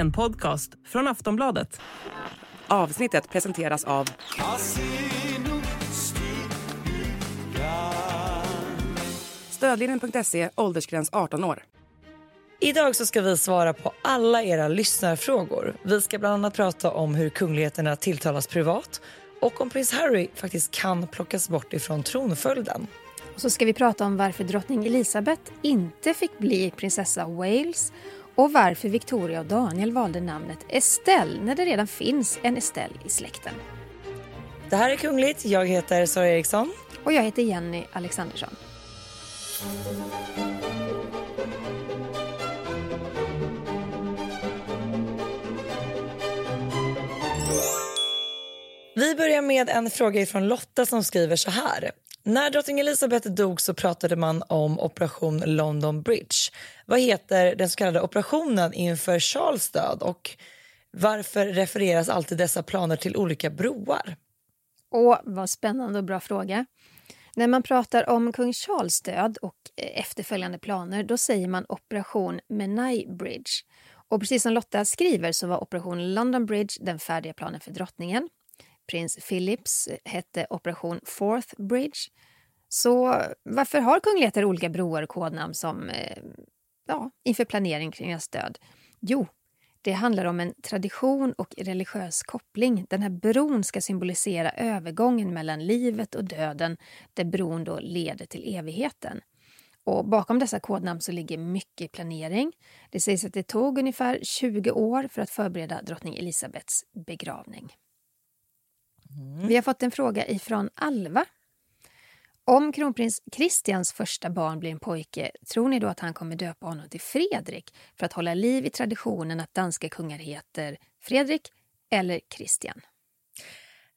en podcast från Aftonbladet. Avsnittet presenteras av... Stödlinjen.se, åldersgräns 18 år. Idag så ska vi svara på alla era lyssnarfrågor. Vi ska bland annat prata om hur kungligheterna tilltalas privat och om prins Harry faktiskt kan plockas bort ifrån tronföljden. Och så ska vi prata om varför drottning Elizabeth inte fick bli prinsessa Wales och varför Victoria och Daniel valde namnet Estelle när det redan finns en Estelle i släkten. Det här är Kungligt. Jag heter Sara Eriksson. Och jag heter Jenny Alexandersson. Vi börjar med en fråga från Lotta som skriver så här. När drottning Elizabeth dog så pratade man om operation London Bridge. Vad heter den så kallade operationen inför Charles död och varför refereras alltid dessa planer till olika broar? Åh, vad spännande och bra fråga. När man pratar om kung Charles död och eh, efterföljande planer då säger man operation Menai Bridge. Och precis som Lotta skriver så var operation London Bridge den färdiga planen för drottningen prins Philips eh, hette Operation Fourth Bridge. Så varför har kungligheter olika broar och kodnamn som, eh, ja, inför planering kring deras död? Jo, det handlar om en tradition och religiös koppling. Den här bron ska symbolisera övergången mellan livet och döden där bron då leder till evigheten. Och bakom dessa kodnamn så ligger mycket planering. Det sägs att det tog ungefär 20 år för att förbereda drottning Elisabets begravning. Mm. Vi har fått en fråga ifrån Alva. Om kronprins Christians första barn blir en pojke, tror ni då att han kommer döpa honom till Fredrik för att hålla liv i traditionen att danska kungar heter Fredrik eller Christian?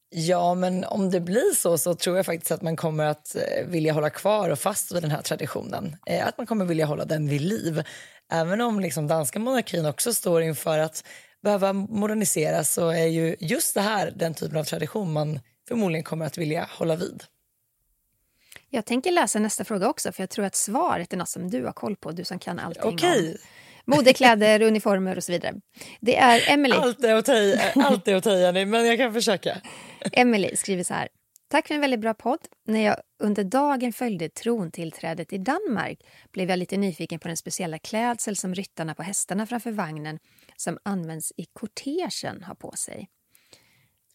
Ja, men om det blir så så tror jag faktiskt att man kommer att eh, vilja hålla kvar och fast vid den här traditionen. Eh, att man kommer vilja hålla den vid liv. Även om liksom danska monarkin också står inför att behöva moderniseras så är ju just det här den typen av tradition man förmodligen kommer att vilja hålla vid. Jag tänker läsa nästa fråga också för jag tror att svaret är något som du har koll på, du som kan allting okay. om modekläder, uniformer och så vidare. Det är Emily. Allt är att ta i, men jag kan försöka. Emily skriver så här. Tack för en väldigt bra podd. När jag under dagen följde trontillträdet i Danmark blev jag lite nyfiken på den speciella klädsel som ryttarna på hästarna framför vagnen som används i kortegen har på sig.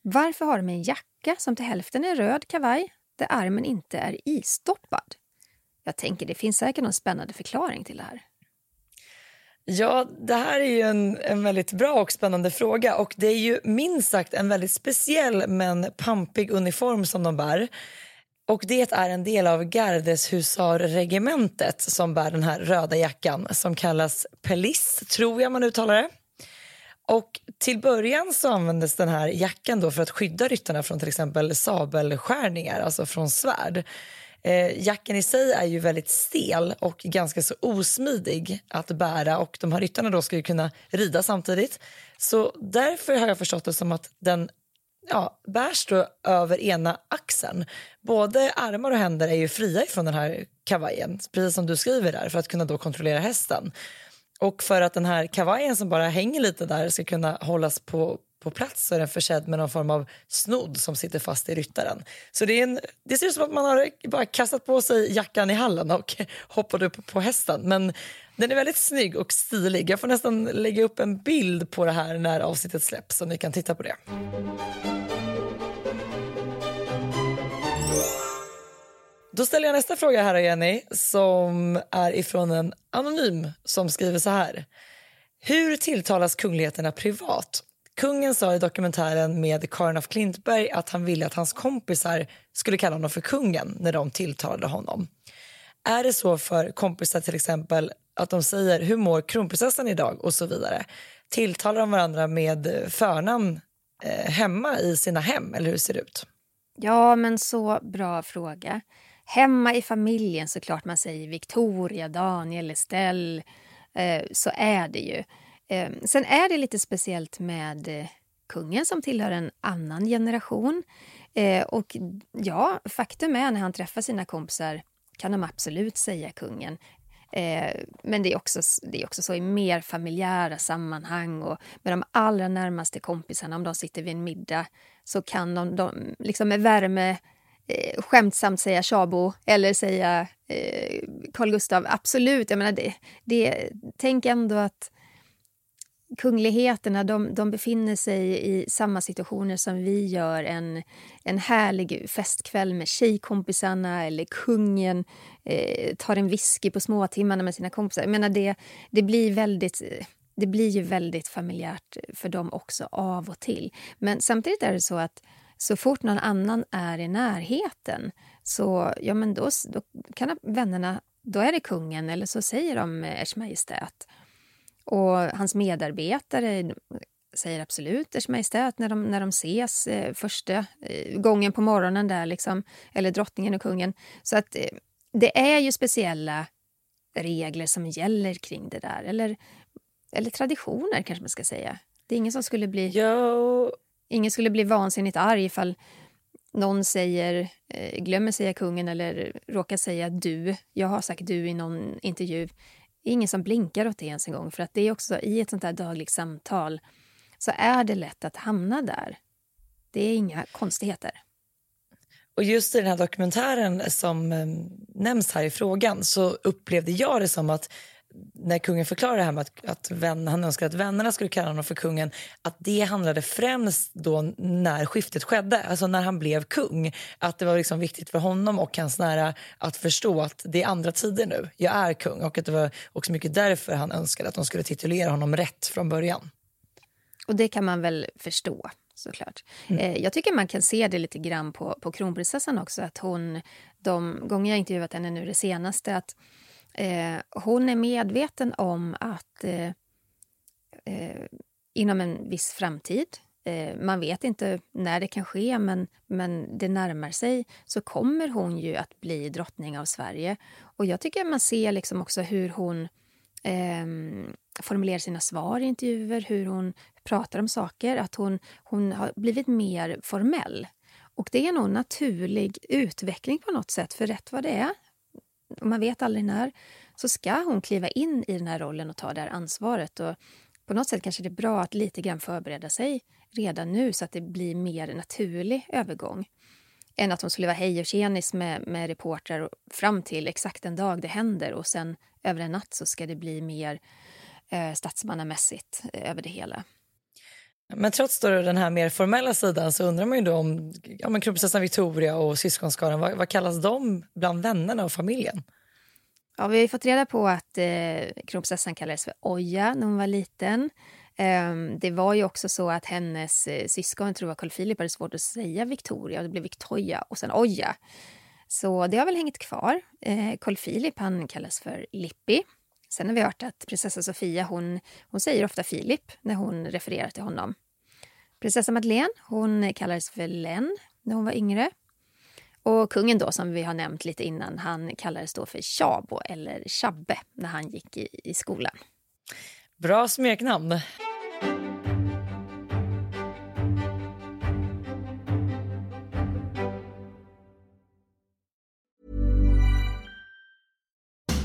Varför har de en jacka som till hälften är röd kavaj där armen inte är istoppad? Jag tänker det finns säkert någon spännande förklaring till det här. Ja, det här är ju en, en väldigt bra och spännande fråga och det är ju minst sagt en väldigt speciell men pampig uniform som de bär. Och det är en del av gardeshusarregementet som bär den här röda jackan som kallas pellis, tror jag man uttalar det. Och till början så användes den här jackan då för att skydda ryttarna från till exempel sabelskärningar, alltså från svärd. Eh, jacken i sig är ju väldigt stel och ganska så osmidig att bära och de här ryttarna då ska ju kunna rida samtidigt. Så därför har jag förstått det som att den ja, bärs då över ena axeln. Både armar och händer är ju fria från den här kavajen, precis som du skriver där, för att kunna då kontrollera hästen. Och för att den här kavajen som bara hänger lite där ska kunna hållas på, på plats så är den försedd med någon form av snodd som sitter fast i ryttaren. Så det, är en, det ser ut som att man har bara kastat på sig jackan i hallen och hoppat upp på hästen. Men den är väldigt snygg och stilig. Jag får nästan lägga upp en bild på det här när avsnittet släpps så ni kan titta på det. Då ställer jag nästa fråga här Jenny som är ifrån en anonym som skriver så här. Hur tilltalas kungligheterna privat? Kungen sa i dokumentären med Karin af Klintberg att han ville att hans kompisar skulle kalla honom för kungen när de tilltalade honom. Är det så för kompisar till exempel att de säger hur mår kronprinsessan idag och så vidare? Tilltalar de varandra med förnamn eh, hemma i sina hem eller hur ser det ut? Ja, men så bra fråga. Hemma i familjen såklart man säger Victoria, Daniel, Estelle. Eh, så är det ju. Eh, sen är det lite speciellt med eh, kungen som tillhör en annan generation. Eh, och ja, faktum är när han träffar sina kompisar kan de absolut säga kungen. Eh, men det är, också, det är också så i mer familjära sammanhang och med de allra närmaste kompisarna, om de sitter vid en middag så kan de, de liksom med värme eh, skämtsamt säga Tjabo eller säga eh, Carl Gustav. Absolut, jag menar det, det, tänk ändå att kungligheterna de, de befinner sig i samma situationer som vi gör. En, en härlig festkväll med tjejkompisarna eller kungen eh, tar en whisky på småtimmarna med sina kompisar. Jag menar det, det, blir väldigt, det blir ju väldigt familjärt för dem också av och till. Men samtidigt är det så att så fort någon annan är i närheten så ja, men då, då kan vännerna, då är det kungen eller så säger de eh, Ers Majestät. Och hans medarbetare säger absolut Ers Majestät när de, när de ses eh, första eh, gången på morgonen där liksom, eller drottningen och kungen. Så att eh, det är ju speciella regler som gäller kring det där. Eller, eller traditioner kanske man ska säga. Det är ingen som skulle bli... Ingen skulle bli vansinnigt arg ifall någon säger, eh, glömmer säga kungen eller råkar säga du. Jag har sagt du i någon intervju. Det är ingen som blinkar åt det ens en gång. För att det är också i ett sånt här dagligt samtal så är det lätt att hamna där. Det är inga konstigheter. Och just i den här dokumentären som eh, nämns här i frågan så upplevde jag det som att när kungen förklarade det här med att, att vän, han önskade att vännerna skulle kalla honom för kungen, att det handlade främst då när skiftet skedde, alltså när han blev kung. Att det var liksom viktigt för honom och hans nära att förstå att det är andra tider nu, jag är kung och att det var också mycket därför han önskade att de skulle titulera honom rätt från början. Och det kan man väl förstå såklart. Mm. Eh, jag tycker man kan se det lite grann på, på kronprinsessan också, att hon, de gånger jag intervjuat henne nu det senaste, att Eh, hon är medveten om att eh, eh, inom en viss framtid, eh, man vet inte när det kan ske men, men det närmar sig, så kommer hon ju att bli drottning av Sverige. Och jag tycker man ser liksom också hur hon ehm, formulerar sina svar i intervjuer, hur hon pratar om saker, att hon, hon har blivit mer formell. Och det är nog en naturlig utveckling på något sätt, för rätt vad det är man vet aldrig när, så ska hon kliva in i den här rollen och ta det här ansvaret. Och på något sätt kanske det är bra att lite grann förbereda sig redan nu så att det blir mer naturlig övergång än att hon skulle vara hej och tjenis med, med reportrar fram till exakt den dag det händer och sen över en natt så ska det bli mer eh, statsmannamässigt eh, över det hela. Men trots då den här mer formella sidan så undrar man ju då om ja, men kronprinsessan Victoria och syskonskaran, vad, vad, kallas de bland vännerna och familjen? Ja, vi har fått reda på att eh, kronprinsessan kallades för Oja när hon var liten. Eh, det var ju också så att hennes eh, syskon, tror jag Carl Philip, hade svårt att säga Victoria och det blev Victoria och sen Oja. Så det har väl hängt kvar. Eh, Carl Philip han kallas för Lippi Sen har vi hört att prinsessa Sofia hon, hon säger ofta Filip när hon refererar till honom. Prinsessa Madeleine hon kallades för Len när hon var yngre. Och kungen då, som vi har nämnt lite innan, han kallades då för Tjabo eller Tjabbe när han gick i, i skolan. Bra smeknamn.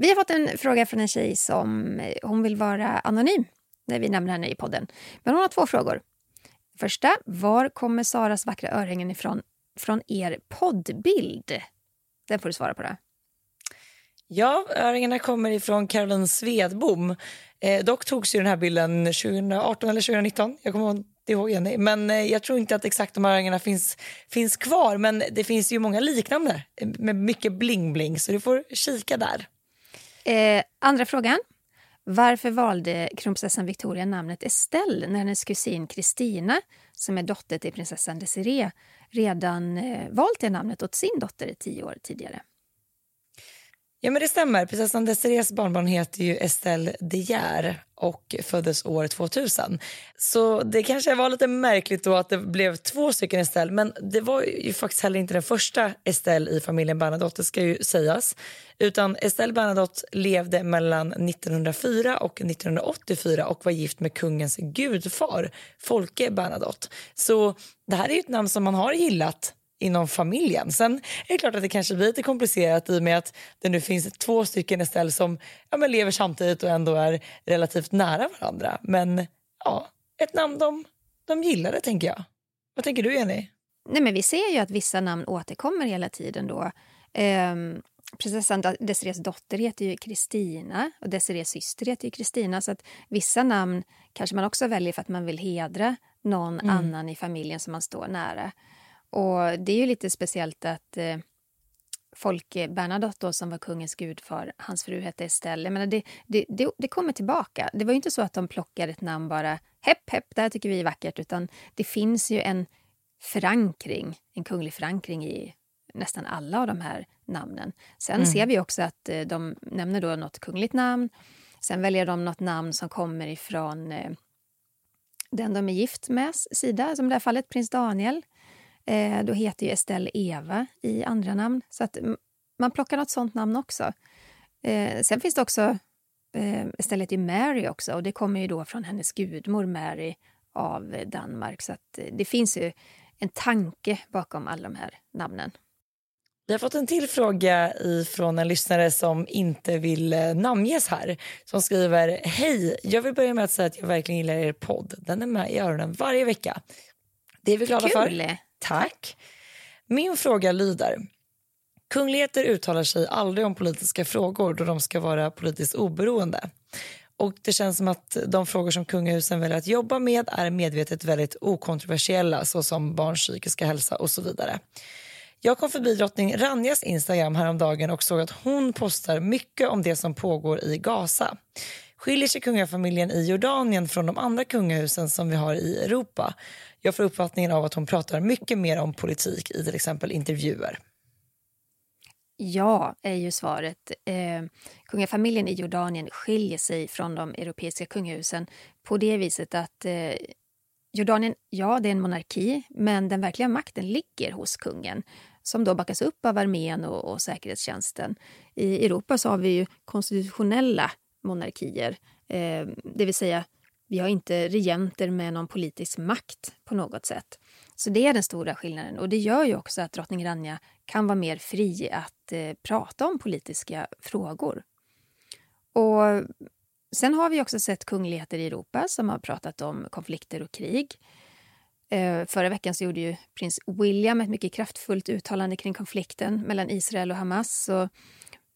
Vi har fått en fråga från en tjej som eh, hon vill vara anonym när vi nämner henne i podden. Men hon har två frågor. Första, var kommer Saras vackra örhängen ifrån från er poddbild? Den får du svara på. Det. Ja, örhängena kommer ifrån Caroline Svedbom. Eh, dock togs ju den här bilden 2018 eller 2019. Jag kommer inte ihåg Jenny. Men eh, jag tror inte att exakt de här öringarna finns, finns kvar. Men det finns ju många liknande eh, med mycket bling-bling så du får kika där. Eh, andra frågan. Varför valde kronprinsessan Victoria namnet Estelle när hennes kusin Kristina som är dotter till prinsessan Desiree, redan eh, valt det namnet åt sin dotter tio år tidigare. Ja men det stämmer. Prinsessan Desirees barnbarn heter ju Estelle De Geer och föddes år 2000. Så det kanske var lite märkligt då att det blev två stycken Estelle men det var ju faktiskt heller inte den första Estelle i familjen Bernadotte, det ska ju sägas. Utan Estelle Bernadotte levde mellan 1904 och 1984 och var gift med kungens gudfar Folke Bernadotte. Så det här är ju ett namn som man har gillat inom familjen. Sen är det klart att det kanske blir lite komplicerat i och med att det nu finns två stycken istället som ja, men lever samtidigt och ändå är relativt nära varandra. Men ja, ett namn de, de gillade tänker jag. Vad tänker du Jenny? Nej, men vi ser ju att vissa namn återkommer hela tiden då. Ehm, prinsessan Desirees dotter heter ju Kristina och Desirees syster heter ju Kristina. Så att vissa namn kanske man också väljer för att man vill hedra någon mm. annan i familjen som man står nära. Och det är ju lite speciellt att eh, Folke Bernadotte då, som var kungens gudfar, hans fru hette Estelle. Jag det, det, det, det, kommer tillbaka. Det var ju inte så att de plockade ett namn bara hepp, hepp, det här tycker vi är vackert, utan det finns ju en förankring, en kunglig förankring i nästan alla av de här namnen. Sen mm. ser vi också att eh, de nämner då något kungligt namn. Sen väljer de något namn som kommer ifrån eh, den de är gift med sida, som i det här fallet prins Daniel. Eh, då heter ju Estelle Eva i andra namn. Så att man plockar något sånt namn också. Eh, sen finns det också eh, Estelle heter Mary också och det kommer ju då från hennes gudmor Mary av Danmark. Så att, eh, det finns ju en tanke bakom alla de här namnen. Vi har fått en till fråga från en lyssnare som inte vill eh, namnges här. Som skriver Hej, jag vill börja med att säga att jag verkligen gillar er podd. Den är med i öronen varje vecka. Det är vi glada Kul. för. Tack. Min fråga lyder. Kungligheter uttalar sig aldrig om politiska frågor då de ska vara politiskt oberoende. Och Det känns som att de frågor som kungahusen väljer att jobba med är medvetet väldigt okontroversiella såsom barns psykiska hälsa och så vidare. Jag kom förbi drottning Ranjas Instagram häromdagen och såg att hon postar mycket om det som pågår i Gaza. Skiljer sig kungafamiljen i Jordanien från de andra kungahusen som vi har i Europa? Jag får uppfattningen av att hon pratar mycket mer om politik i till exempel intervjuer. Ja, är ju svaret. Eh, kungafamiljen i Jordanien skiljer sig från de europeiska kungahusen på det viset att eh, Jordanien, ja, det är en monarki, men den verkliga makten ligger hos kungen som då backas upp av armén och, och säkerhetstjänsten. I Europa så har vi ju konstitutionella monarkier, eh, det vill säga vi har inte regenter med någon politisk makt på något sätt. Så det är den stora skillnaden och det gör ju också att drottning Rania kan vara mer fri att eh, prata om politiska frågor. Och sen har vi också sett kungligheter i Europa som har pratat om konflikter och krig. Eh, förra veckan så gjorde ju prins William ett mycket kraftfullt uttalande kring konflikten mellan Israel och Hamas. Och,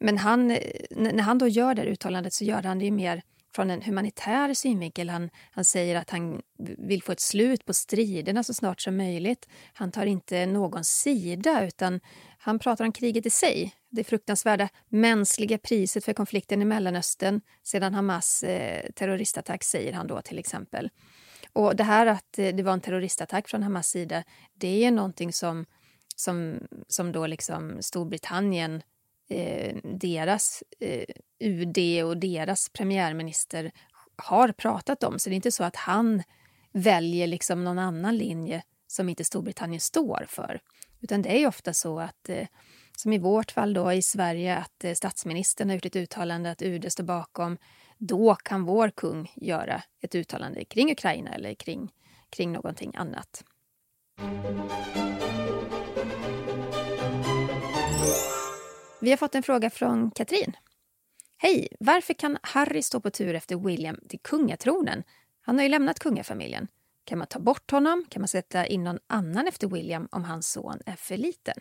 men han, eh, när han då gör det uttalandet så gör han det ju mer från en humanitär synvinkel. Han, han säger att han vill få ett slut på striderna så snart som möjligt. Han tar inte någon sida, utan han pratar om kriget i sig. Det fruktansvärda mänskliga priset för konflikten i Mellanöstern sedan Hamas eh, terroristattack, säger han då till exempel. Och det här att eh, det var en terroristattack från Hamas sida, det är någonting som, som, som då liksom Storbritannien eh, deras eh, UD och deras premiärminister har pratat om. Så det är inte så att han väljer liksom någon annan linje som inte Storbritannien står för. Utan det är ofta så att, eh, som i vårt fall då i Sverige, att eh, statsministern har gjort ett uttalande att UD står bakom. Då kan vår kung göra ett uttalande kring Ukraina eller kring, kring någonting annat. Vi har fått en fråga från Katrin. Hej! Varför kan Harry stå på tur efter William till kungatronen? Han har ju lämnat kungafamiljen. Kan man ta bort honom? Kan man sätta in någon annan efter William om hans son är för liten?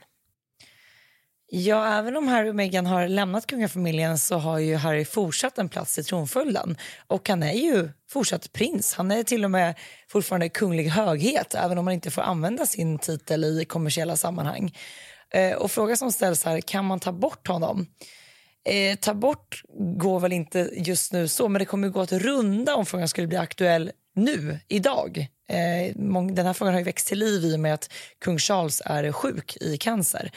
Ja, även om Harry och Meghan har lämnat kungafamiljen så har ju Harry fortsatt en plats i tronföljden. Och han är ju fortsatt prins. Han är till och med fortfarande kunglig höghet även om han inte får använda sin titel i kommersiella sammanhang. Eh, och frågan som ställs här, kan man ta bort honom? Eh, ta bort går väl inte just nu så, men det kommer gå att runda om frågan skulle bli aktuell nu, idag. Eh, den här frågan har ju växt till liv i och med att kung Charles är sjuk i cancer.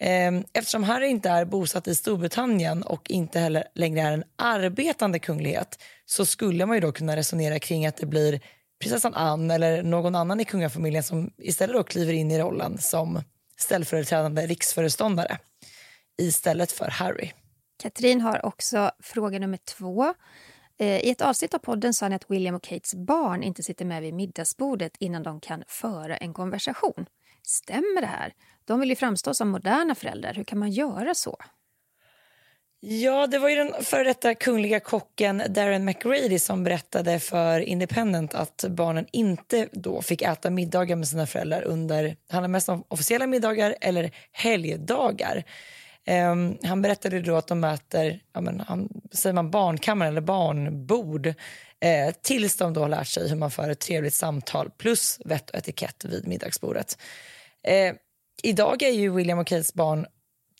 Ehm, eftersom Harry inte är bosatt i Storbritannien och inte heller längre är en arbetande kunglighet så skulle man ju då kunna resonera kring att det blir prinsessan Anne eller någon annan i kungafamiljen som istället då kliver in i rollen som ställföreträdande riksföreståndare istället för Harry. Katrin har också fråga nummer två. Eh, I ett avsnitt av podden sa ni att William och Kates barn inte sitter med vid middagsbordet innan de kan föra en konversation. Stämmer det här? De vill ju framstå som moderna föräldrar. Hur kan man göra så? Ja, det var ju den före detta kungliga kocken Darren McRady som berättade för Independent att barnen inte då fick äta middagar med sina föräldrar under, det handlar mest om officiella middagar eller helgdagar. Um, han berättade då att de äter, ja, men, han, säger man barnkammare eller barnbord eh, tills de då har lärt sig hur man för ett trevligt samtal plus vett och etikett vid middagsbordet. Eh, idag är ju William och Kates barn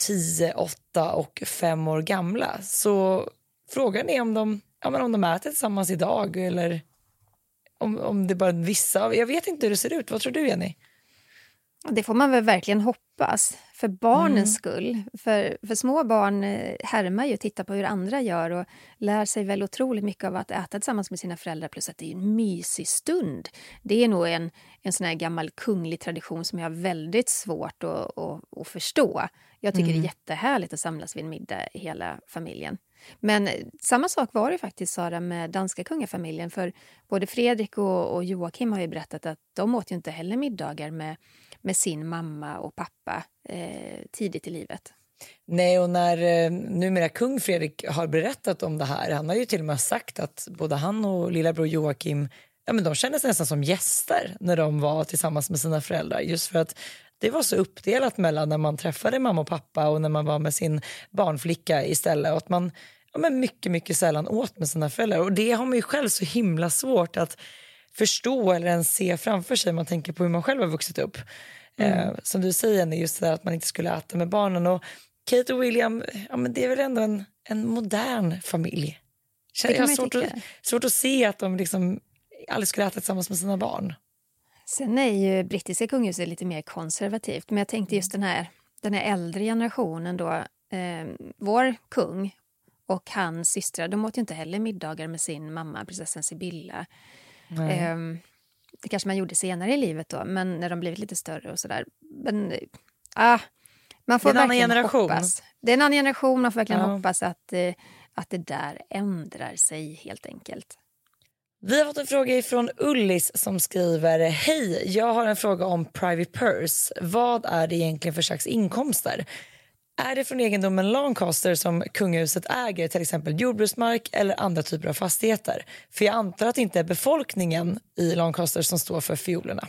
10, 8 och 5 år gamla. Så frågan är om de, ja, men om de äter tillsammans idag eller om, om det bara är vissa. Jag vet inte hur det ser ut. Vad tror du, Jenny? Det får man väl verkligen hoppas, för barnens mm. skull. För, för små barn eh, härmar ju och tittar på hur andra gör och lär sig väl otroligt mycket av att äta tillsammans med sina föräldrar plus att det är en mysig stund. Det är nog en, en sån här gammal kunglig tradition som jag har väldigt svårt att, att, att förstå. Jag tycker mm. det är jättehärligt att samlas vid en middag hela familjen. Men samma sak var det faktiskt, Sara, med danska kungafamiljen. För både Fredrik och, och Joakim har ju berättat att de åt ju inte heller middagar med med sin mamma och pappa eh, tidigt i livet. Nej, och när eh, numera kung Fredrik har berättat om det här, han har ju till och med sagt att både han och lillebror Joakim ja, men de kändes nästan som gäster när de var tillsammans med sina föräldrar. Just för att det var så uppdelat mellan när man träffade mamma och pappa och när man var med sin barnflicka istället. Och att man ja, men mycket, mycket sällan åt med sina föräldrar. Och det har man ju själv så himla svårt att förstå eller ens se framför sig. Man tänker på hur man själv har vuxit upp. Mm. Eh, som du säger, just det att man inte skulle äta med barnen. Och Kate och William, ja, men det är väl ändå en, en modern familj. Jag har svårt att, svårt att se att de liksom aldrig skulle äta tillsammans med sina barn. Sen är ju brittiska kungahuset lite mer konservativt. Men jag tänkte just den här, den här äldre generationen då. Eh, vår kung och hans systrar, de åt ju inte heller middagar med sin mamma, prinsessan Sibylla. Eh, det kanske man gjorde senare i livet då, men när de blivit lite större och sådär. Men ah, man får det är en verkligen annan generation. hoppas. Det är en annan generation, man får verkligen ja. hoppas att, eh, att det där ändrar sig helt enkelt. Vi har fått en fråga från Ullis som skriver Hej, jag har en fråga om private purse. Vad är det egentligen för slags inkomster? Är det från egendomen Lancaster som kungahuset äger till exempel jordbruksmark eller andra typer av fastigheter? För jag antar att det inte är befolkningen i Lancaster som står för fiolerna.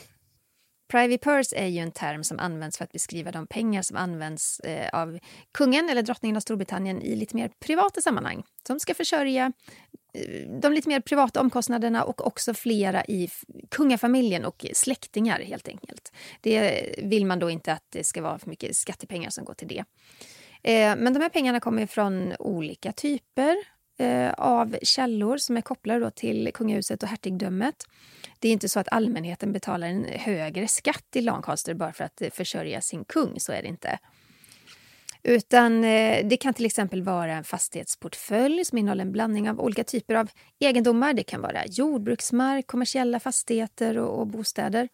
Privy purse är ju en term som används för att beskriva de pengar som används eh, av kungen eller drottningen av Storbritannien i lite mer privata sammanhang. Som ska försörja Eh, de lite mer privata omkostnaderna och också flera i kungafamiljen och släktingar helt enkelt. Det vill man då inte att det ska vara för mycket skattepengar som går till det. Eh, men de här pengarna kommer från olika typer eh, av källor som är kopplade till kungahuset och hertigdömet. Det är inte så att allmänheten betalar en högre skatt i Lancaster bara för att försörja sin kung, så är det inte. Utan eh, det kan till exempel vara en fastighetsportfölj som innehåller en blandning av olika typer av egendomar. Det kan vara jordbruksmark, kommersiella fastigheter och, och bostäder.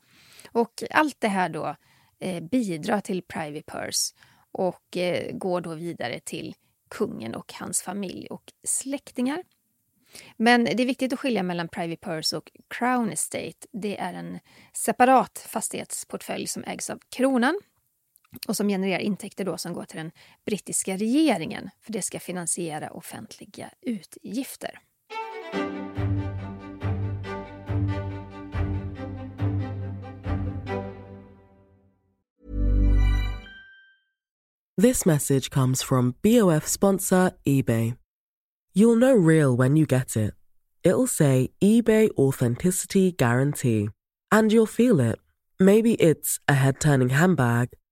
Och allt det här då eh, bidrar till Privy Purse och eh, går då vidare till kungen och hans familj och släktingar. Men det är viktigt att skilja mellan Privy Purse och Crown Estate. Det är en separat fastighetsportfölj som ägs av kronan och som genererar intäkter då som går till den brittiska regeringen för det ska finansiera offentliga utgifter. This message comes from BOF sponsor Ebay. You'll know real when you get it. It'll say eBay Authenticity Guarantee. And you'll feel it. Maybe it's a head turning handbag,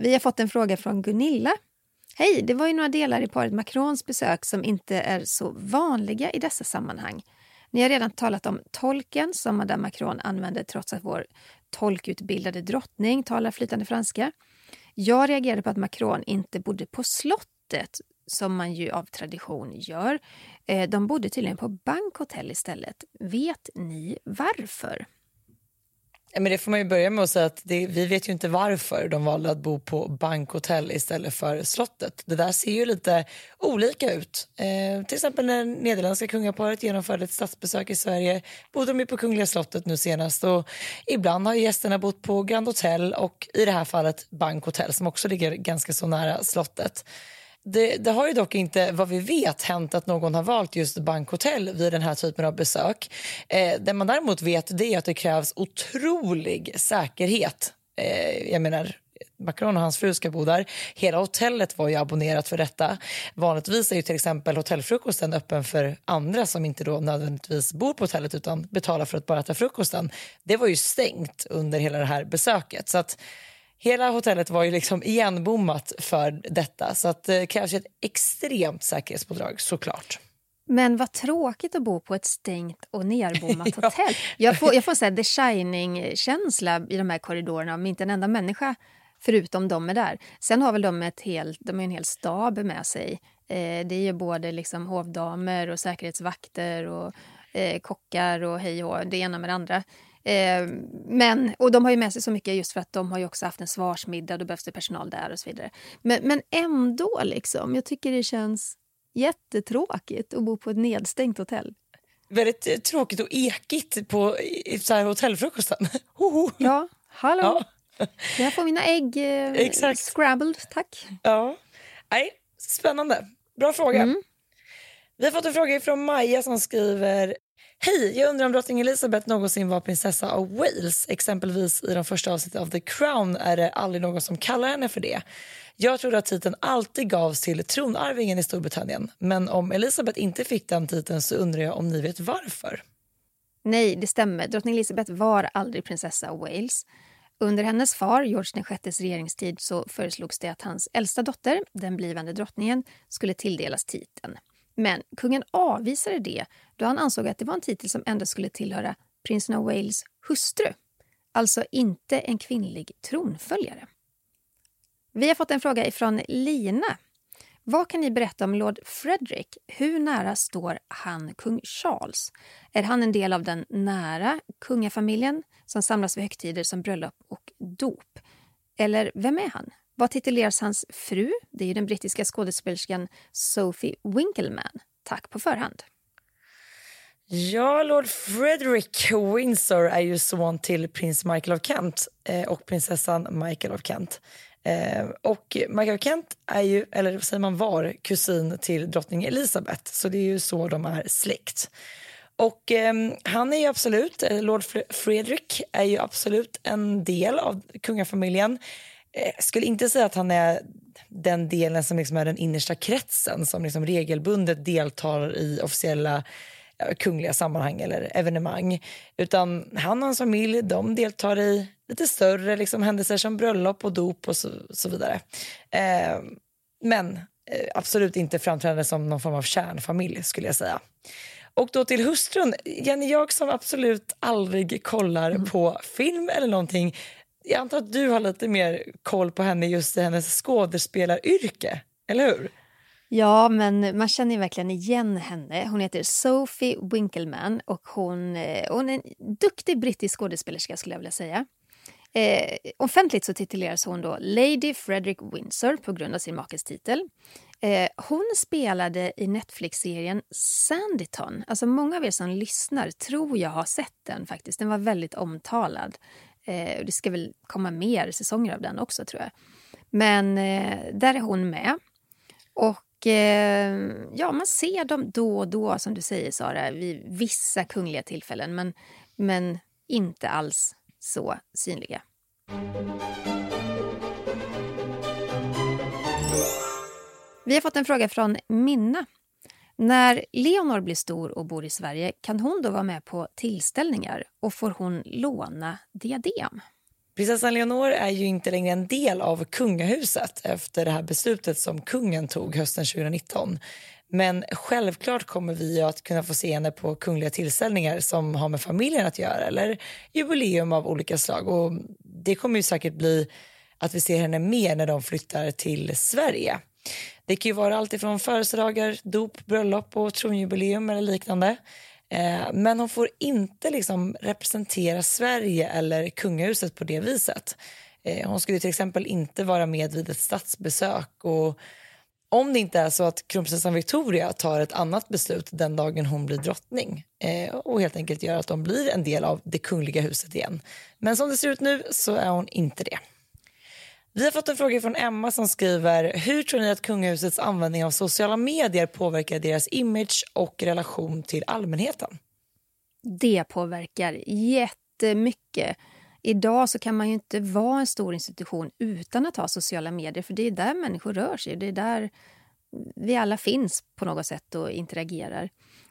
Vi har fått en fråga från Gunilla. Hej, det var ju några delar i paret Macrons besök som inte är så vanliga i dessa sammanhang. Ni har redan talat om tolken som Madame Macron använde trots att vår tolkutbildade drottning talar flytande franska. Jag reagerade på att Macron inte bodde på slottet som man ju av tradition gör. Eh, de bodde tydligen på bankhotell istället. Vet ni varför? Ja, men det får man ju börja med att säga att det, vi vet ju inte varför de valde att bo på bankhotell istället för slottet. Det där ser ju lite olika ut. Eh, till exempel när nederländska kungaparet genomförde ett statsbesök i Sverige bodde de ju på Kungliga slottet nu senast och ibland har gästerna bott på Grand Hotel och i det här fallet bankhotell som också ligger ganska så nära slottet. Det, det, har ju dock inte, vad vi vet, hänt att någon har valt just bankhotell vid den här typen av besök. Eh, det man däremot vet det är att det krävs otrolig säkerhet. Eh, jag menar, Macron och hans fru ska bo där. Hela hotellet var ju abonnerat för detta. Vanligtvis är ju till exempel hotellfrukosten öppen för andra som inte då nödvändigtvis bor på hotellet utan betalar för att bara äta frukosten. Det var ju stängt under hela det här besöket. Så att Hela hotellet var ju liksom igenbommat för detta så att det krävs ett extremt säkerhetspådrag såklart. Men vad tråkigt att bo på ett stängt och nerbommat ja. hotell. Jag får, jag får säga The Shining-känsla i de här korridorerna om inte en enda människa förutom de är där. Sen har väl de, ett helt, de en hel stab med sig. Eh, det är ju både liksom hovdamer och säkerhetsvakter och eh, kockar och hej och det ena med det andra. Eh, men, och de har ju med sig så mycket just för att de har också haft en svarsmiddag, då behövs det personal där och så vidare. Men, men ändå, liksom, jag tycker det känns jättetråkigt att bo på ett nedstängt hotell. Väldigt eh, tråkigt och ekigt på så här hotellfrukosten. ja, hallå. Ja. Jag får mina ägg eh, Exakt. scrambled, tack. Ja. Nej, spännande. Bra fråga. Mm. Vi har fått en fråga från Maja som skriver Hej, jag undrar om drottning Elizabeth någonsin var prinsessa av Wales. Exempelvis i de första avsnitten av The Crown är det aldrig någon som kallar henne för det. Jag trodde att titeln alltid gavs till tronarvingen i Storbritannien. Men om Elizabeth inte fick den titeln så undrar jag om ni vet varför? Nej, det stämmer. Drottning Elizabeth var aldrig prinsessa av Wales. Under hennes far, George VIs regeringstid, så föreslogs det att hans äldsta dotter, den blivande drottningen, skulle tilldelas titeln. Men kungen avvisade det då han ansåg att det var en titel som endast skulle tillhöra prinsen av Wales hustru. Alltså inte en kvinnlig tronföljare. Vi har fått en fråga ifrån Lina. Vad kan ni berätta om Lord Frederick? Hur nära står han kung Charles? Är han en del av den nära kungafamiljen som samlas vid högtider som bröllop och dop? Eller vem är han? Vad tituleras hans fru? Det är den brittiska skådespelerskan Sophie Winkleman. Tack på förhand. Ja, Lord Frederick Windsor är ju son till prins Michael of Kent eh, och prinsessan Michael of Kent. Eh, och Michael of Kent är ju, eller säger man var, kusin till drottning Elizabeth. Så det är ju så de är släkt. Och eh, han är ju absolut, eh, Lord Frederick är ju absolut en del av kungafamiljen. Jag eh, skulle inte säga att han är den delen som liksom är den innersta kretsen som liksom regelbundet deltar i officiella kungliga sammanhang eller evenemang. Utan han och hans familj de deltar i lite större liksom, händelser som bröllop och dop och så, så vidare. Eh, men eh, absolut inte framträdande som någon form av kärnfamilj skulle jag säga. Och då till hustrun, Jenny, jag som absolut aldrig kollar mm. på film eller någonting jag antar att du har lite mer koll på henne just i hennes skådespelaryrke, eller hur? Ja, men man känner verkligen igen henne. Hon heter Sophie Winkleman och hon, eh, hon är en duktig brittisk skådespelerska skulle jag vilja säga. Eh, offentligt så tituleras hon då Lady Frederick Windsor på grund av sin makes titel. Eh, hon spelade i Netflix-serien Sanditon. Alltså många av er som lyssnar tror jag har sett den faktiskt. Den var väldigt omtalad. Eh, det ska väl komma mer säsonger av den också tror jag. Men eh, där är hon med. Och Och eh, ja, man ser dem då och då, som du säger Sara, vid vissa kungliga tillfällen. Men, men inte alls så synliga. Vi har fått en fråga från Minna. När Leonor blir stor och bor i Sverige, kan hon då vara med på tillställningar och får hon låna diadem? Prinsessan Leonor är ju inte längre en del av kungahuset efter det här beslutet som kungen tog hösten 2019. Men självklart kommer vi att kunna få se henne på kungliga tillställningar som har med familjen att göra eller jubileum av olika slag. Och det kommer ju säkert bli att vi ser henne mer när de flyttar till Sverige. Det kan ju vara allt ifrån födelsedagar, dop, bröllop och tronjubileum eller liknande. Eh, men hon får inte liksom representera Sverige eller kungahuset på det viset. Eh, hon skulle till exempel inte vara med vid ett statsbesök. Och om det inte är så att kronprinsessan Victoria tar ett annat beslut den dagen hon blir drottning eh, och helt enkelt gör att de blir en del av det kungliga huset igen. Men som det ser ut nu så är hon inte det. Vi har fått en fråga från Emma som skriver Hur tror ni att kungahusets användning av sociala medier påverkar deras image och relation till allmänheten? Det påverkar jättemycket. Idag så kan man ju inte vara en stor institution utan att ha sociala medier för det är där människor rör sig. Det är där vi alla finns på något sätt och interagerar.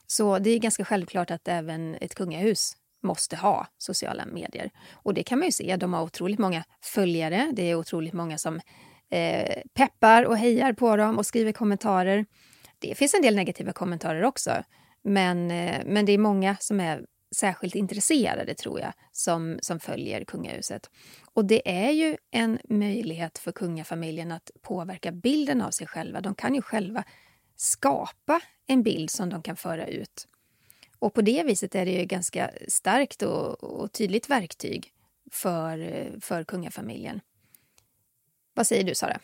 Så det är ganska självklart att även ett kungahus måste ha sociala medier. Och det kan man ju se. De har otroligt många följare. Det är otroligt många som eh, peppar och hejar på dem och skriver kommentarer. Det finns en del negativa kommentarer också. Men, eh, men det är många som är särskilt intresserade, tror jag, som, som följer kungahuset. Och det är ju en möjlighet för kungafamiljen att påverka bilden av sig själva. De kan ju själva skapa en bild som de kan föra ut. Och på det viset är det ju ganska starkt och, och tydligt verktyg för, för kungafamiljen. Vad säger du, Sara?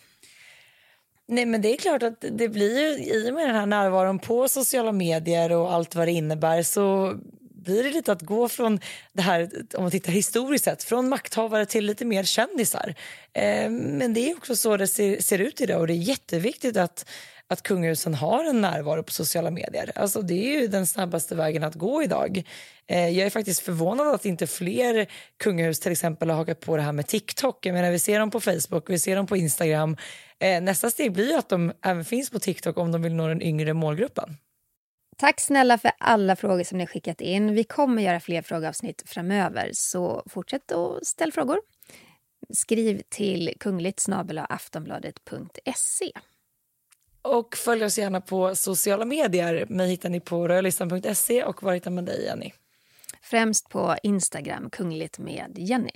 Nej, men det är klart att det blir ju, i och med den här närvaron på sociala medier och allt vad det innebär så blir det lite att gå från det här, om man tittar historiskt sett, från makthavare till lite mer kändisar. Eh, men det är också så det ser, ser ut idag och det är jätteviktigt att att kungahusen har en närvaro på sociala medier. Alltså det är ju den snabbaste vägen att gå idag. Eh, jag är faktiskt förvånad att inte fler kungahus till exempel har hakat på det här med TikTok. Jag menar, vi ser dem på Facebook, vi ser dem på Instagram. Eh, nästa steg blir att de även finns på TikTok om de vill nå den yngre målgruppen. Tack snälla för alla frågor som ni skickat in. Vi kommer göra fler frågeavsnitt framöver, så fortsätt att ställa frågor. Skriv till kungligt aftonbladet.se. Och följ oss gärna på sociala medier. Mig hittar ni på rödlistan.se och var hittar man dig, Jenny? Främst på Instagram, kungligt med Jenny.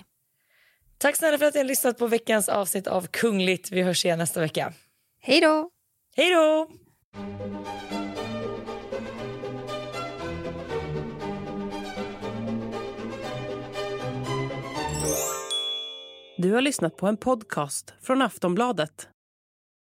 Tack snälla för att ni har lyssnat på veckans avsnitt av Kungligt. Vi hörs igen nästa vecka. Hej då! Hej då! Du har lyssnat på en podcast från Aftonbladet.